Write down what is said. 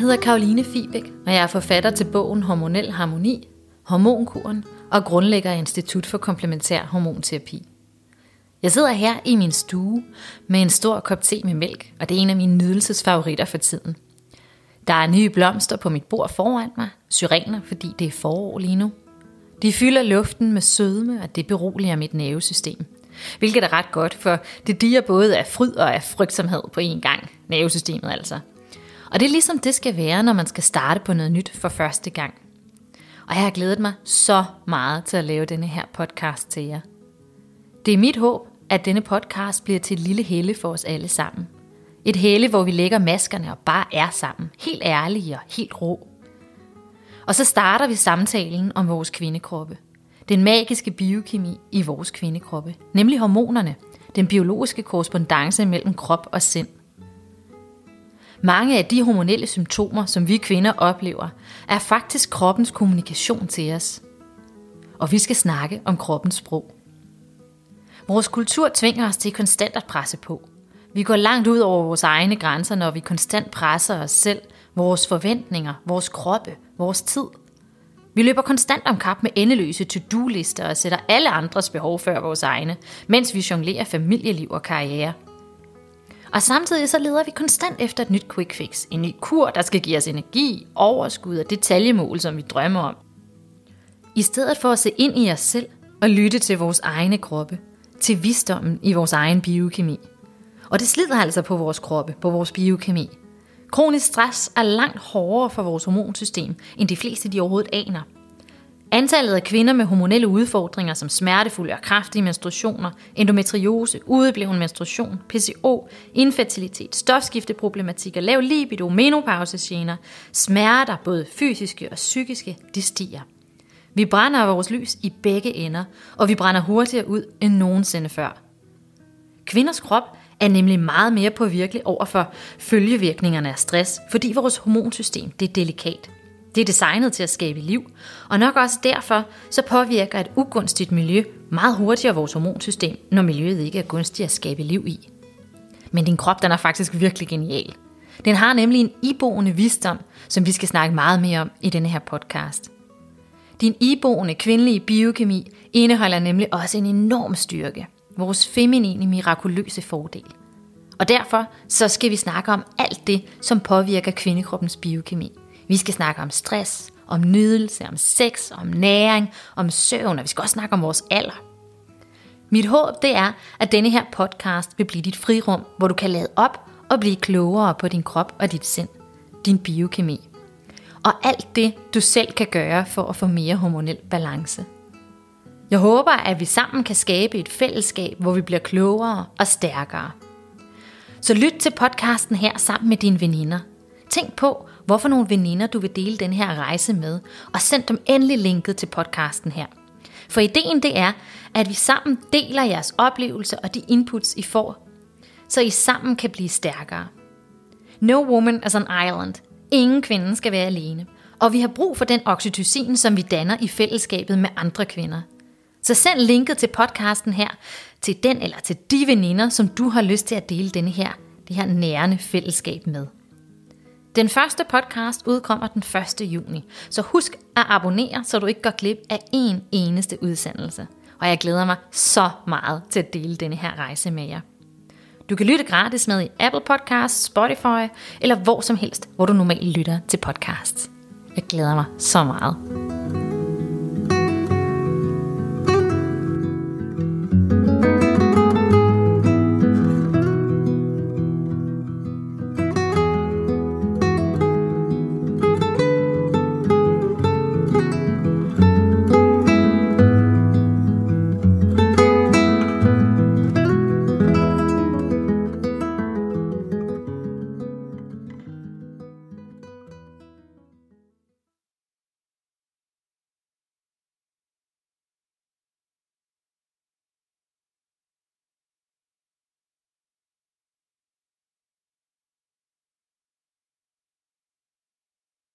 hedder Karoline Fibæk, og jeg er forfatter til bogen Hormonel Harmoni, Hormonkuren og grundlægger Institut for Komplementær Hormonterapi. Jeg sidder her i min stue med en stor kop te med mælk, og det er en af mine nydelsesfavoritter for tiden. Der er nye blomster på mit bord foran mig, syrener, fordi det er forår lige nu. De fylder luften med sødme, og det beroliger mit nervesystem. Hvilket er ret godt, for det diger både af fryd og af frygtsomhed på én gang. Nervesystemet altså. Og det er ligesom det skal være, når man skal starte på noget nyt for første gang. Og jeg har glædet mig så meget til at lave denne her podcast til jer. Det er mit håb, at denne podcast bliver til et lille helle for os alle sammen. Et helle, hvor vi lægger maskerne og bare er sammen. Helt ærlige og helt rå. Og så starter vi samtalen om vores kvindekroppe. Den magiske biokemi i vores kvindekroppe. Nemlig hormonerne. Den biologiske korrespondence mellem krop og sind. Mange af de hormonelle symptomer, som vi kvinder oplever, er faktisk kroppens kommunikation til os. Og vi skal snakke om kroppens sprog. Vores kultur tvinger os til konstant at presse på. Vi går langt ud over vores egne grænser, når vi konstant presser os selv, vores forventninger, vores kroppe, vores tid. Vi løber konstant om kap med endeløse to-do-lister og sætter alle andres behov før vores egne, mens vi jonglerer familieliv og karriere – og samtidig så leder vi konstant efter et nyt quick fix. En ny kur, der skal give os energi, overskud og detaljemål, som vi drømmer om. I stedet for at se ind i os selv og lytte til vores egne kroppe, til visdommen i vores egen biokemi. Og det slider altså på vores kroppe, på vores biokemi. Kronisk stress er langt hårdere for vores hormonsystem, end de fleste de overhovedet aner – Antallet af kvinder med hormonelle udfordringer som smertefulde og kraftige menstruationer, endometriose, udebleven menstruation, PCO, infertilitet, stofskifteproblematikker, lav libido, menopausegener, smerter, både fysiske og psykiske, de stiger. Vi brænder vores lys i begge ender, og vi brænder hurtigere ud end nogensinde før. Kvinders krop er nemlig meget mere påvirkelig over for følgevirkningerne af stress, fordi vores hormonsystem det er delikat. Det er designet til at skabe liv, og nok også derfor så påvirker et ugunstigt miljø meget hurtigere vores hormonsystem, når miljøet ikke er gunstigt at skabe liv i. Men din krop den er faktisk virkelig genial. Den har nemlig en iboende visdom, som vi skal snakke meget mere om i denne her podcast. Din iboende kvindelige biokemi indeholder nemlig også en enorm styrke, vores feminine mirakuløse fordel. Og derfor så skal vi snakke om alt det, som påvirker kvindekroppens biokemi. Vi skal snakke om stress, om nydelse, om sex, om næring, om søvn, og vi skal også snakke om vores alder. Mit håb det er, at denne her podcast vil blive dit frirum, hvor du kan lade op og blive klogere på din krop og dit sind, din biokemi. Og alt det, du selv kan gøre for at få mere hormonel balance. Jeg håber, at vi sammen kan skabe et fællesskab, hvor vi bliver klogere og stærkere. Så lyt til podcasten her sammen med dine veninder. Tænk på, hvorfor nogle veninder du vil dele den her rejse med, og send dem endelig linket til podcasten her. For ideen det er, at vi sammen deler jeres oplevelser og de inputs, I får, så I sammen kan blive stærkere. No woman is an island. Ingen kvinde skal være alene. Og vi har brug for den oxytocin, som vi danner i fællesskabet med andre kvinder. Så send linket til podcasten her til den eller til de veninder, som du har lyst til at dele denne her, det her nærende fællesskab med. Den første podcast udkommer den 1. juni, så husk at abonnere, så du ikke går glip af en eneste udsendelse. Og jeg glæder mig så meget til at dele denne her rejse med jer. Du kan lytte gratis med i Apple Podcasts, Spotify eller hvor som helst, hvor du normalt lytter til podcasts. Jeg glæder mig så meget.